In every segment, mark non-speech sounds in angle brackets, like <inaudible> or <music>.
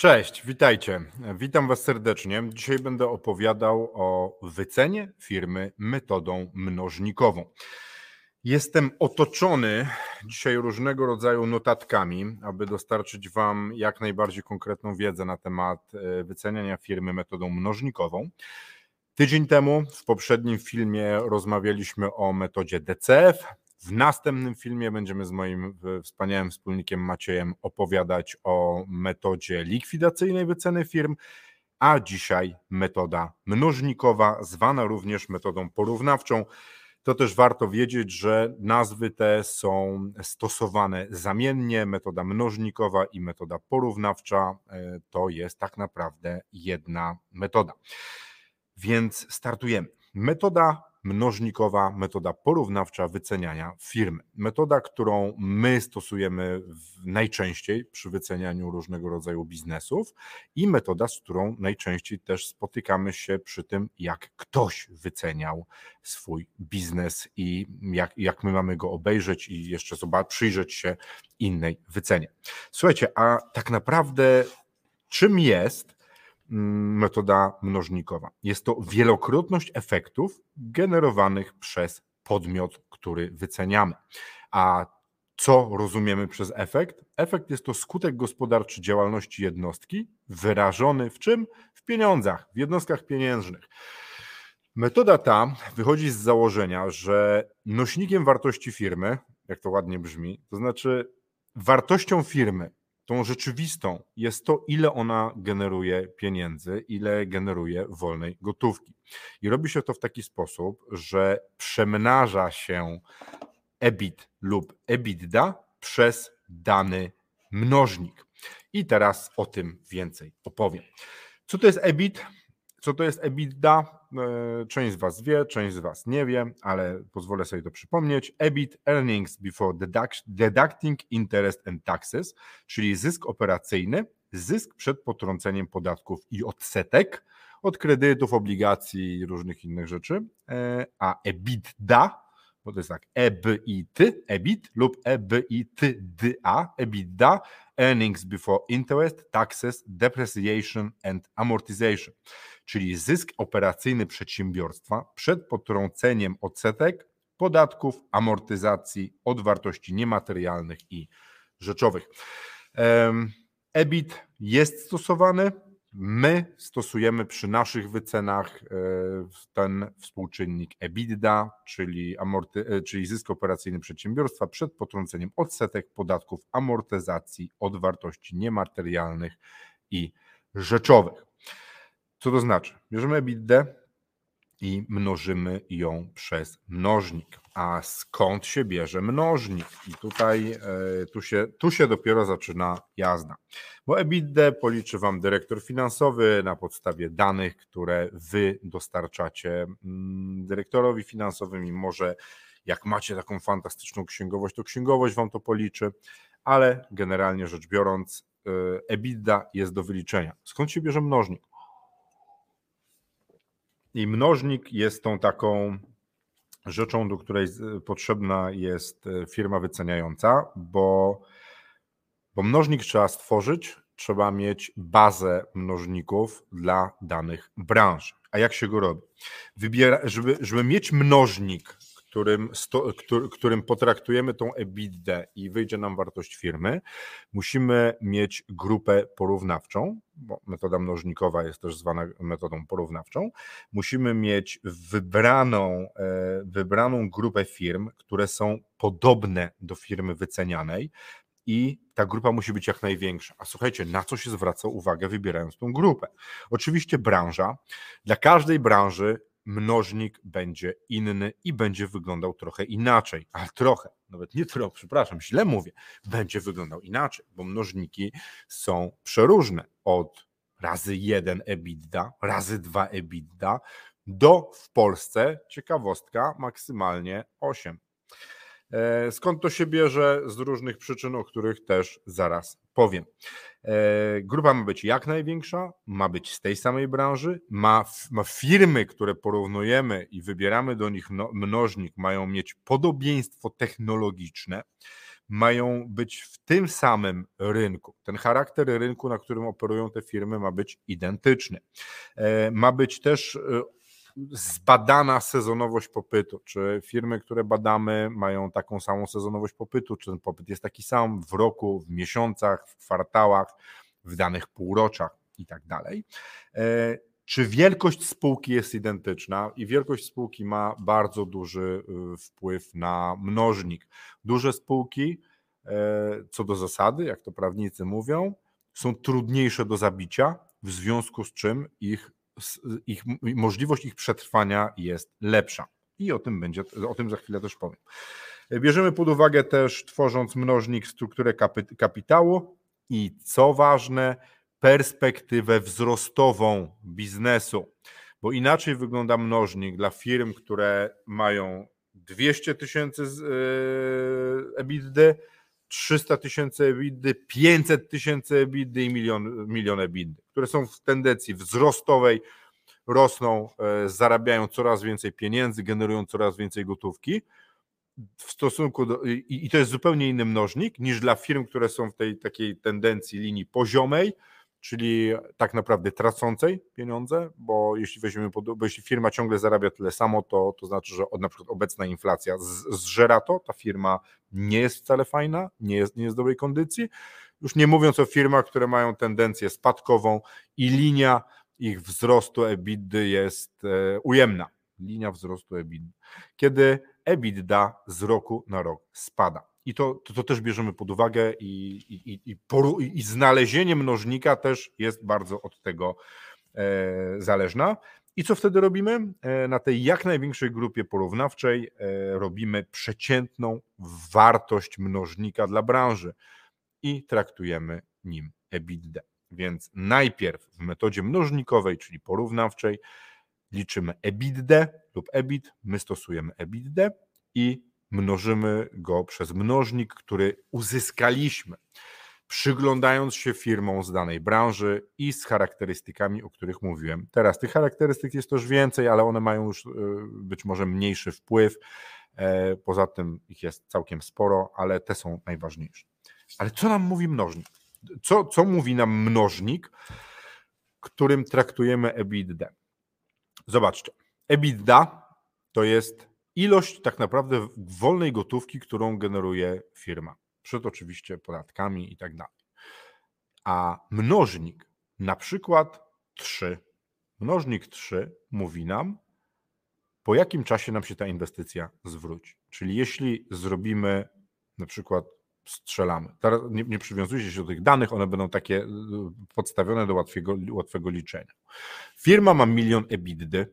Cześć, witajcie. Witam Was serdecznie. Dzisiaj będę opowiadał o wycenie firmy metodą mnożnikową. Jestem otoczony dzisiaj różnego rodzaju notatkami, aby dostarczyć Wam jak najbardziej konkretną wiedzę na temat e, wyceniania firmy metodą mnożnikową. Tydzień temu w poprzednim filmie rozmawialiśmy o metodzie DCF, w następnym filmie będziemy z moim wspaniałym wspólnikiem Maciejem opowiadać o metodzie likwidacyjnej wyceny firm, a dzisiaj metoda mnożnikowa, zwana również metodą porównawczą. To też warto wiedzieć, że nazwy te są stosowane zamiennie. Metoda mnożnikowa i metoda porównawcza e, to jest tak naprawdę jedna metoda. Więc startujemy. Metoda mnożnikowa metoda porównawcza wyceniania firmy. Metoda, którą my stosujemy najczęściej przy wycenianiu różnego rodzaju biznesów i metoda, z którą najczęściej też spotykamy się przy tym, jak ktoś wyceniał swój biznes i jak, jak my mamy go obejrzeć i jeszcze zobaczyć, przyjrzeć się innej wycenie. Słuchajcie, a tak naprawdę czym jest metoda mnożnikowa. Jest to wielokrotność efektów generowanych przez podmiot, który wyceniamy. A co rozumiemy przez efekt? Efekt jest to skutek gospodarczy działalności jednostki, wyrażony w czym? W pieniądzach, w jednostkach pieniężnych. Metoda ta wychodzi z założenia, że nośnikiem wartości firmy, jak to ładnie brzmi, to znaczy wartością firmy tą rzeczywistą jest to, ile ona generuje pieniędzy, ile generuje wolnej gotówki. I robi się to w taki sposób, że przemnaża się EBIT lub EBITDA przez dany mnożnik. I teraz o tym więcej opowiem. Co to jest EBIT? Co to jest EBITDA? E, część z Was wie, część z Was nie wie, ale pozwolę sobie to przypomnieć. EBIT, Earnings Before Deducting Interest and Taxes, czyli zysk operacyjny, zysk przed potrąceniem podatków i odsetek od kredytów, obligacji i różnych innych rzeczy, e, a EBITDA, bo to jest tak EBIT, EBIT lub EBITDA, EBITDA, Earnings Before Interest, Taxes, Depreciation and Amortization czyli zysk operacyjny przedsiębiorstwa przed potrąceniem odsetek, podatków, amortyzacji od wartości niematerialnych i rzeczowych. EBIT jest stosowany. My stosujemy przy naszych wycenach e, ten współczynnik EBITDA, czyli, amorty, e, czyli zysk operacyjny przedsiębiorstwa przed potrąceniem odsetek, podatków, amortyzacji od wartości niematerialnych i rzeczowych. Co to znaczy? Bierzemy EBITDA i mnożymy ją przez mnożnik. A skąd się bierze mnożnik? I tutaj e, tu się, tu się dopiero zaczyna jazda. Bo EBITDA policzy Wam dyrektor finansowy na podstawie danych, które Wy dostarczacie mm, dyrektorowi finansowym i może jak macie taką fantastyczną księgowość, to księgowość Wam to policzy, ale generalnie rzecz biorąc e, EBITDA jest do wyliczenia. Skąd się bierze mnożnik? I mnożnik jest tą taką rzeczą, do której potrzebna jest e, firma wyceniająca, bo, bo mnożnik trzeba stworzyć, trzeba mieć bazę mnożników dla danych branż. A jak się go robi? Wybiera, żeby, żeby mieć mnożnik, którym, sto, którym potraktujemy tą EBITDA i wyjdzie nam wartość firmy, musimy mieć grupę porównawczą, bo metoda mnożnikowa jest też zwana metodą porównawczą. Musimy mieć wybraną, e, wybraną grupę firm, które są podobne do firmy wycenianej, i ta grupa musi być jak największa. A słuchajcie, na co się zwraca uwagę, wybierając tą grupę? Oczywiście branża. Dla każdej branży mnożnik będzie inny i będzie wyglądał trochę inaczej, ale trochę, nawet nie trochę, przepraszam, źle mówię, będzie wyglądał inaczej, bo mnożniki są przeróżne. Od razy 1 EBITDA, razy 2 EBITDA, do w Polsce, ciekawostka, maksymalnie 8. E, skąd to się bierze? Z różnych przyczyn, o których też zaraz powiem. E, grupa ma być jak największa, ma być z tej samej branży, ma, ma firmy, które porównujemy i wybieramy do nich no, mnożnik, mają mieć podobieństwo technologiczne, mają być w tym samym rynku. Ten charakter rynku, na którym operują te firmy, ma być identyczny. E, ma być też zbadana sezonowość popytu. Czy firmy, które badamy, mają taką samą sezonowość popytu? Czy ten popyt jest taki sam w roku, w miesiącach, w kwartałach, w danych półroczach i tak dalej? E, czy wielkość spółki jest identyczna? I wielkość spółki ma bardzo duży y, wpływ na mnożnik. Duże spółki, e, co do zasady, jak to prawnicy mówią, są trudniejsze do zabicia, w związku z czym ich ich, możliwość ich przetrwania jest lepsza. I o tym będzie, o tym za chwilę też powiem. Bierzemy pod uwagę też, tworząc mnożnik, strukturę kapitału i co ważne, perspektywę wzrostową biznesu, bo inaczej wygląda mnożnik dla firm, które mają 200 tysięcy e, EBITDA, 300 tysięcy EBITDA, 500 tysięcy EBITDA i milion, milion EBITDA, które są w tendencji wzrostowej, rosną, e, zarabiają coraz więcej pieniędzy, generują coraz więcej gotówki. W stosunku do, i, i to jest zupełnie inny mnożnik niż dla firm, które są w tej takiej tendencji linii poziomej, czyli tak naprawdę tracącej pieniądze, bo jeśli weźmiemy bo jeśli firma ciągle zarabia tyle samo, to, to znaczy, że na przykład obecna inflacja z, zżera to, ta firma nie jest wcale fajna, nie jest, nie jest w dobrej kondycji. Już nie mówiąc o firmach, które mają tendencję spadkową i linia ich wzrostu EBITDA jest e, ujemna. Linia wzrostu EBITDA. Kiedy EBITDA z roku na rok spada. I to, to, to też bierzemy pod uwagę i, i, i, poru, i, znalezienie mnożnika też jest bardzo od tego e, zależna. I co wtedy robimy? E, na tej jak największej grupie porównawczej e, robimy przeciętną wartość mnożnika dla branży i traktujemy nim EBITDA. Więc najpierw w metodzie mnożnikowej, czyli porównawczej, liczymy EBITDA lub EBIT, my stosujemy EBITDA i mnożymy go przez mnożnik, który uzyskaliśmy, przyglądając się firmom z danej branży i z charakterystykami, o których mówiłem. Teraz tych charakterystyk jest też więcej, ale one mają już e, być może mniejszy wpływ. E, poza tym ich jest całkiem sporo, ale te są najważniejsze. Ale co nam mówi mnożnik? Co, co mówi nam mnożnik, którym traktujemy EBITDA? Zobaczcie. EBITDA to jest ilość tak naprawdę wolnej gotówki, którą generuje firma. Przed oczywiście podatkami i tak dalej. A mnożnik, na przykład 3. Mnożnik 3 mówi nam, po jakim czasie nam się ta inwestycja zwróci. Czyli jeśli zrobimy na przykład strzelamy. Teraz nie, nie przywiązujcie się do tych danych, one będą takie y, podstawione do łatwego, łatwego liczenia. Firma ma milion EBITDA,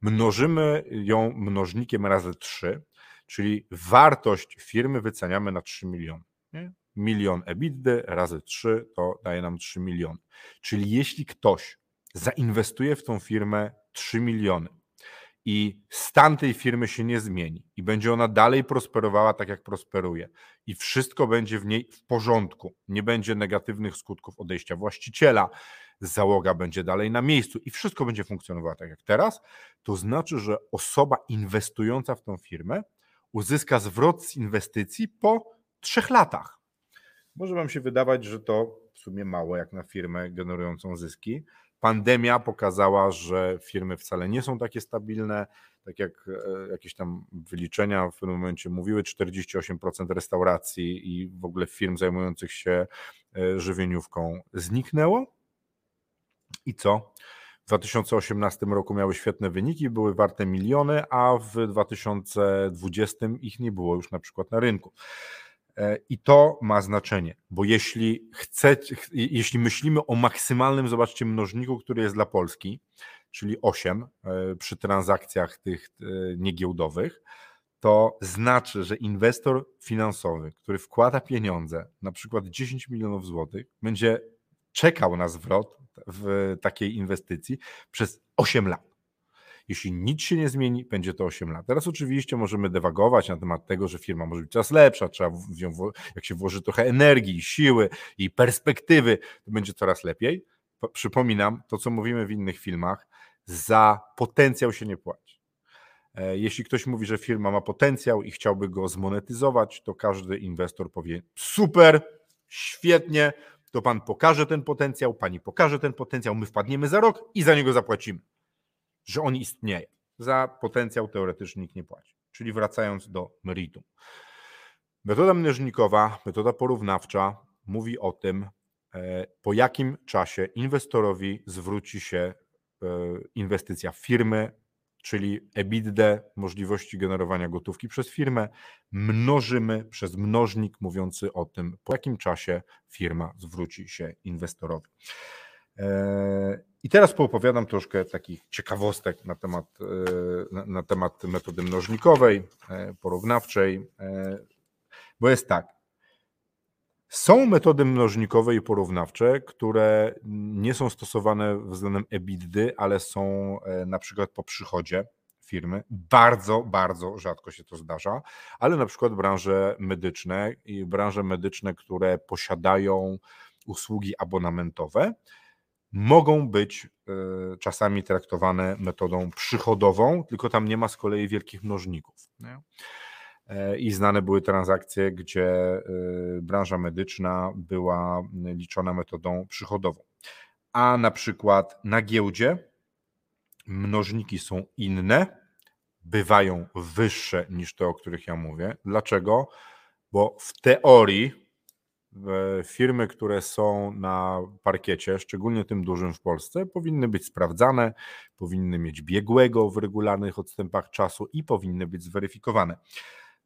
mnożymy ją mnożnikiem razy 3, czyli wartość firmy wyceniamy na 3 miliony. Nie? Milion EBITDA razy 3 to daje nam 3 miliony. Czyli jeśli ktoś zainwestuje w tą firmę 3 miliony, i stan tej firmy się nie zmieni i będzie ona dalej prosperowała tak, jak prosperuje, i wszystko będzie w niej w porządku, nie będzie negatywnych skutków odejścia właściciela, załoga będzie dalej na miejscu i wszystko będzie funkcjonowało tak jak teraz, to znaczy, że osoba inwestująca w tą firmę uzyska zwrot z inwestycji po trzech latach. Może Wam się wydawać, że to w sumie mało jak na firmę generującą zyski, Pandemia pokazała, że firmy wcale nie są takie stabilne, tak jak e, jakieś tam wyliczenia w pewnym momencie mówiły, 48% restauracji i w ogóle firm zajmujących się e, żywieniówką zniknęło. I co? W 2018 roku miały świetne wyniki, były warte miliony, a w 2020 ich nie było już na przykład na rynku. E, I to ma znaczenie, bo jeśli chcecie, jeśli myślimy o maksymalnym, zobaczcie, mnożniku, który jest dla Polski, czyli 8 e, przy transakcjach tych e, niegiełdowych, to znaczy, że inwestor finansowy, który wkłada pieniądze, na przykład 10 milionów złotych, będzie czekał na zwrot w takiej inwestycji przez 8 lat. Jeśli nic się nie zmieni, będzie to 8 lat. Teraz oczywiście możemy dewagować na temat tego, że firma może być coraz lepsza, trzeba w nią, jak się włoży trochę energii, siły i perspektywy, to będzie coraz lepiej. Przypominam to, co mówimy w innych filmach, za potencjał się nie płaci. E, jeśli ktoś mówi, że firma ma potencjał i chciałby go zmonetyzować, to każdy inwestor powie: super, świetnie, to pan pokaże ten potencjał, pani pokaże ten potencjał, my wpadniemy za rok i za niego zapłacimy że on istnieje. Za potencjał teoretyczny nikt nie płaci. Czyli wracając do meritum. Metoda mnożnikowa, metoda porównawcza mówi o tym, e, po jakim czasie inwestorowi zwróci się e, inwestycja firmy, czyli EBITDA, możliwości generowania gotówki przez firmę, mnożymy przez mnożnik mówiący o tym, po jakim czasie firma zwróci się inwestorowi. E, I teraz poopowiadam troszkę takich ciekawostek na temat, e, na, temat metody mnożnikowej, e, porównawczej, bo jest tak. Są metody mnożnikowe i porównawcze, które nie są stosowane względem EBITDA, ale są na przykład po przychodzie firmy. Bardzo, bardzo rzadko się to zdarza, ale na przykład branże medyczne i branże medyczne, które posiadają usługi abonamentowe, mogą być e, czasami traktowane metodą przychodową, tylko tam nie ma z kolei wielkich mnożników. E, I znane były transakcje, gdzie e, branża medyczna była liczona metodą przychodową. A na przykład na giełdzie mnożniki są inne, bywają wyższe niż te, o których ja mówię. Dlaczego? Bo w teorii firmy, które są na parkiecie, szczególnie tym dużym w Polsce, powinny być sprawdzane, powinny mieć biegłego w regularnych odstępach czasu i powinny być zweryfikowane.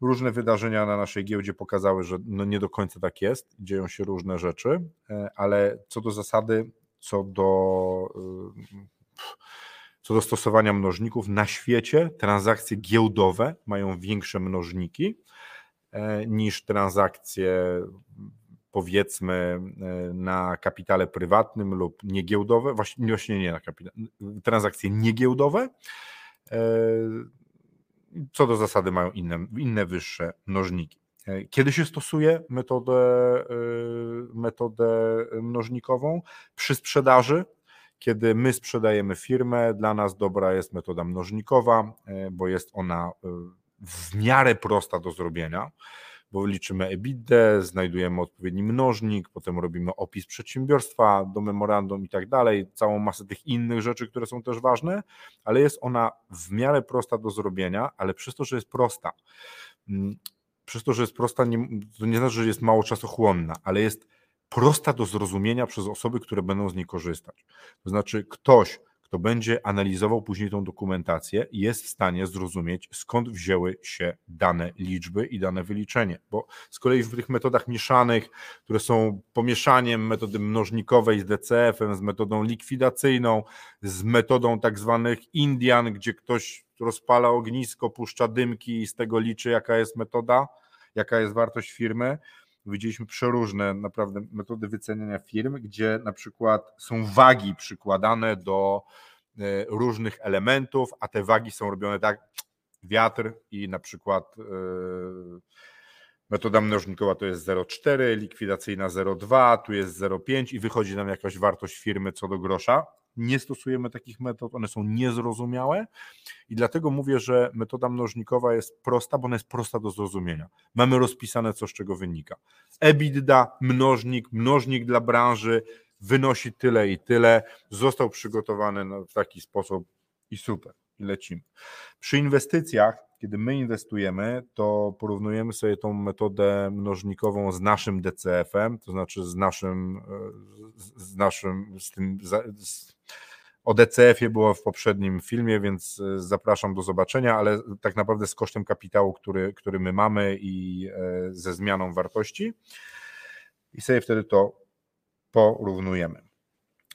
Różne wydarzenia na naszej giełdzie pokazały, że no nie do końca tak jest, dzieją się różne rzeczy, e, ale co do zasady, co do, e, co do stosowania mnożników, na świecie transakcje giełdowe mają większe mnożniki e, niż transakcje powiedzmy na kapitale prywatnym lub niegiełdowe, właśnie, nie na kapitale, transakcje niegiełdowe, co do zasady mają inne, inne wyższe mnożniki. E, kiedy się stosuje metodę, metodę mnożnikową? Przy sprzedaży, kiedy my sprzedajemy firmę, dla nas dobra jest metoda mnożnikowa, bo jest ona w miarę prosta do zrobienia bo liczymy EBITDA, znajdujemy odpowiedni mnożnik, potem robimy opis przedsiębiorstwa do memorandum i tak dalej, całą masę tych innych rzeczy, które są też ważne, ale jest ona w miarę prosta do zrobienia, ale przez to, że jest prosta, mm, przez to, że jest prosta, nie, to nie znaczy, że jest mało czasochłonna, ale jest prosta do zrozumienia przez osoby, które będą z niej korzystać. To znaczy, ktoś, kto będzie analizował później tą dokumentację, jest w stanie zrozumieć, skąd wzięły się dane liczby i dane wyliczenie. Bo z kolei w tych metodach mieszanych, które są pomieszaniem metody mnożnikowej z DCF-em, z metodą likwidacyjną, z metodą tak zwanych Indian, gdzie ktoś rozpala ognisko, puszcza dymki i z tego liczy, jaka jest metoda, jaka jest wartość firmy widzieliśmy przeróżne naprawdę metody wyceniania firm, gdzie na przykład są wagi przykładane do e, różnych elementów, a te wagi są robione tak, wiatr i na przykład e, metoda mnożnikowa to jest 0,4, likwidacyjna 0,2, tu jest 0,5 i wychodzi nam jakaś wartość firmy co do grosza nie stosujemy takich metod, one są niezrozumiałe i dlatego mówię, że metoda mnożnikowa jest prosta, bo ona jest prosta do zrozumienia. Mamy rozpisane, co z czego wynika. EBITDA, mnożnik, mnożnik dla branży wynosi tyle i tyle, został przygotowany w taki sposób i super, i lecimy. Przy inwestycjach kiedy my inwestujemy, to porównujemy sobie tą metodę mnożnikową z naszym DCF-em, to znaczy z naszym, e, z naszym, z tym, z, o DCF-ie było w poprzednim filmie, więc e, zapraszam do zobaczenia, ale tak naprawdę z kosztem kapitału, który, który my mamy i e, ze zmianą wartości. I sobie wtedy to porównujemy.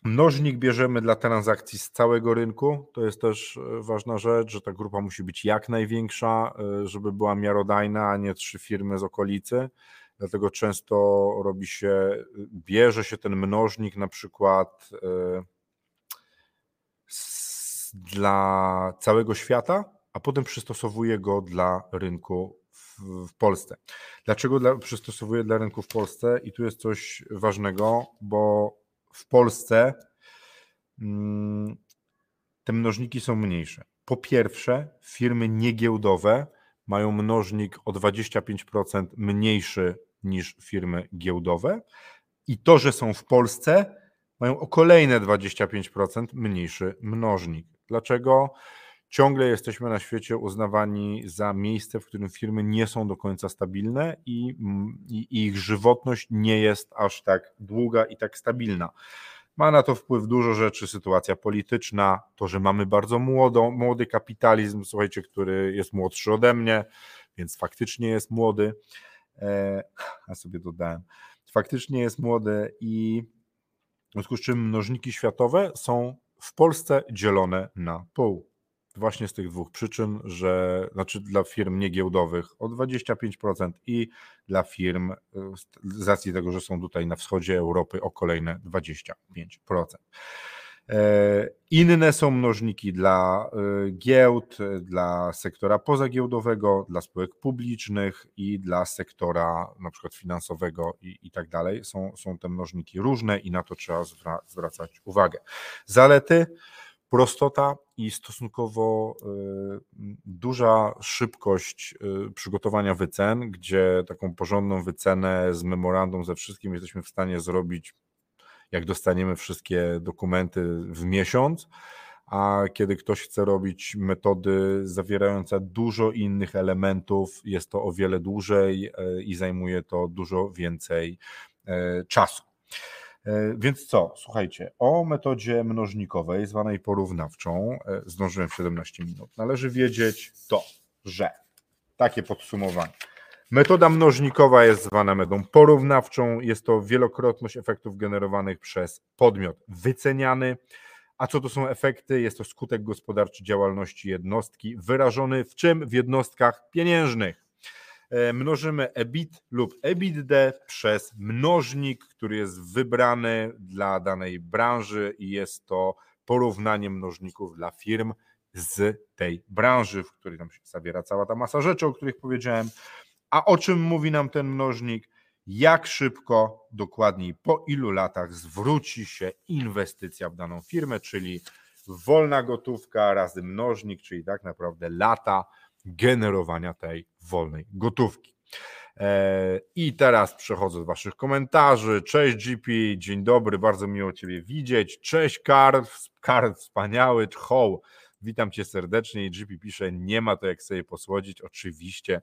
Mnożnik bierzemy dla transakcji z całego rynku. To jest też e, ważna rzecz, że ta grupa musi być jak największa, żeby była miarodajna, a nie trzy firmy z okolicy. dlatego często robi się, bierze się ten mnożnik na przykład e, dla całego świata, a potem przystosowuje go dla rynku w Polsce. Dlaczego dla, przystosowuje dla rynku w Polsce? I tu jest coś ważnego, bo w Polsce mm, te mnożniki są mniejsze. Po pierwsze, firmy niegiełdowe mają mnożnik o 25% mniejszy niż firmy giełdowe i to, że są w Polsce, mają o kolejne 25% mniejszy mnożnik. Dlaczego? Ciągle jesteśmy na świecie uznawani za miejsce, w którym firmy nie są do końca stabilne i, i ich żywotność nie jest aż tak długa i tak stabilna. Ma na to wpływ dużo rzeczy, sytuacja polityczna, to, że mamy bardzo młody kapitalizm, słuchajcie, który jest młodszy ode mnie, więc faktycznie jest młody. E, ja sobie dodałem. Faktycznie jest młody i w związku z czym mnożniki światowe są w Polsce dzielone na pół. Właśnie z tych dwóch przyczyn, że znaczy dla firm niegiełdowych o 25% i dla firm y, z racji tego, że są tutaj na wschodzie Europy o kolejne 25%. E, inne są mnożniki dla y, giełd, dla sektora pozagiełdowego, dla spółek publicznych i dla sektora na przykład finansowego i, i tak dalej. Są, są te mnożniki różne i na to trzeba zwracać uwagę. Zalety prostota i stosunkowo y, duża szybkość y, przygotowania wycen, gdzie taką porządną wycenę z memorandum ze wszystkim jesteśmy w stanie zrobić, jak dostaniemy wszystkie dokumenty w miesiąc, a kiedy ktoś chce robić metody zawierające dużo innych elementów, jest to o wiele dłużej y, i zajmuje to dużo więcej czasu. E, więc co, słuchajcie, o metodzie mnożnikowej, zwanej porównawczą, e, zdążyłem w 17 minut. Należy wiedzieć to, że takie podsumowanie. Metoda mnożnikowa jest zwana metodą porównawczą. Jest to wielokrotność efektów generowanych przez podmiot wyceniany. A co to są efekty? Jest to skutek gospodarczy działalności jednostki, wyrażony w czym? W jednostkach pieniężnych. E, mnożymy EBIT lub EBITDA przez mnożnik, który jest wybrany dla danej branży i jest to porównanie mnożników dla firm z tej branży, w której tam się zawiera cała ta masa rzeczy, o których powiedziałem. A o czym mówi nam ten mnożnik? Jak szybko, dokładniej po ilu latach zwróci się inwestycja w daną firmę, czyli wolna gotówka razy mnożnik, czyli tak naprawdę lata generowania tej wolnej gotówki. E, I teraz przechodzę do Waszych komentarzy. Cześć GP, dzień dobry, bardzo miło Ciebie widzieć. Cześć Karl, Karl wspaniały, ho, witam Cię serdecznie. I GP pisze, nie ma to jak sobie posłodzić. Oczywiście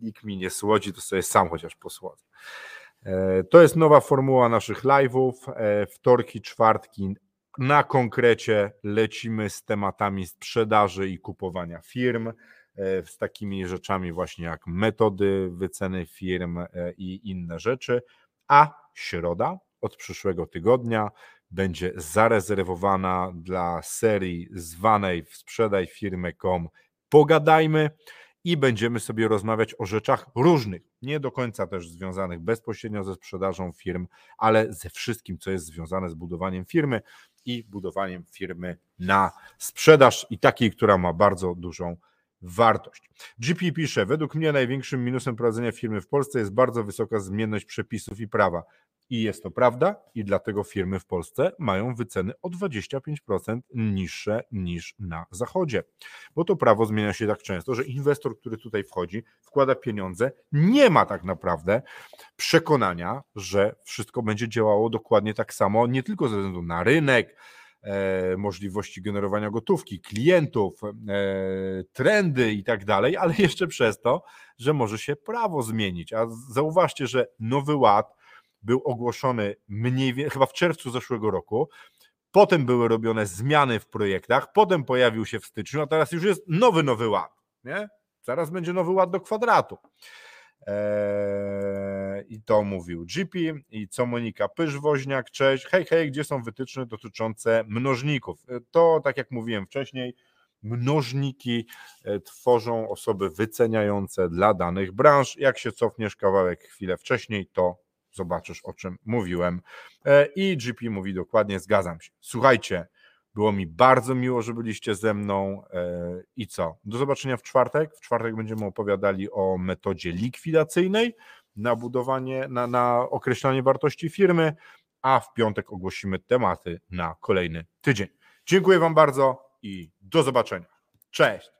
nikt mi nie słodzi, to sobie sam chociaż posłodzę. E, to jest nowa formuła naszych live'ów. E, wtorki, czwartki na konkrecie lecimy z tematami sprzedaży i kupowania firm. E, z takimi rzeczami właśnie jak metody wyceny firm e, i inne rzeczy, a środa od przyszłego tygodnia będzie zarezerwowana dla serii zwanej Sprzedaj firmę.com Pogadajmy i będziemy sobie rozmawiać o rzeczach różnych, nie do końca też związanych bezpośrednio ze sprzedażą firm, ale ze wszystkim, co jest związane z budowaniem firmy i budowaniem firmy na sprzedaż i takiej, która ma bardzo dużą wartość. GP pisze, według mnie największym minusem prowadzenia firmy w Polsce jest bardzo wysoka zmienność przepisów i prawa. I jest to prawda, i dlatego firmy w Polsce mają wyceny o 25% niższe niż na Zachodzie. Bo to prawo zmienia się tak często, że inwestor, który tutaj wchodzi, wkłada pieniądze, nie ma tak naprawdę przekonania, że wszystko będzie działało dokładnie tak samo, nie tylko ze względu na rynek, możliwości generowania gotówki, klientów, e, trendy i tak dalej, ale <laughs> jeszcze przez to, że może się prawo zmienić. A zauważcie, że nowy ład był ogłoszony mniej więcej chyba w czerwcu zeszłego roku. Potem były robione zmiany w projektach, potem pojawił się w styczniu, a teraz już jest nowy nowy ład. Nie? Zaraz będzie nowy ład do kwadratu. Eee, I to mówił GP i co Monika Pysz-Woźniak, cześć, hej, hej, gdzie są wytyczne dotyczące mnożników? E, to, tak jak mówiłem wcześniej, mnożniki e, tworzą osoby wyceniające dla danych branż. Jak się cofniesz kawałek chwilę wcześniej, to zobaczysz o czym mówiłem. I GP mówi dokładnie, zgadzam się. Słuchajcie, było mi bardzo miło, że byliście ze mną. E, I co? Do zobaczenia w czwartek. W czwartek będziemy opowiadali o metodzie likwidacyjnej na budowanie, na, na określanie wartości firmy, a w piątek ogłosimy tematy na kolejny tydzień. Dziękuję Wam bardzo i do zobaczenia. Cześć.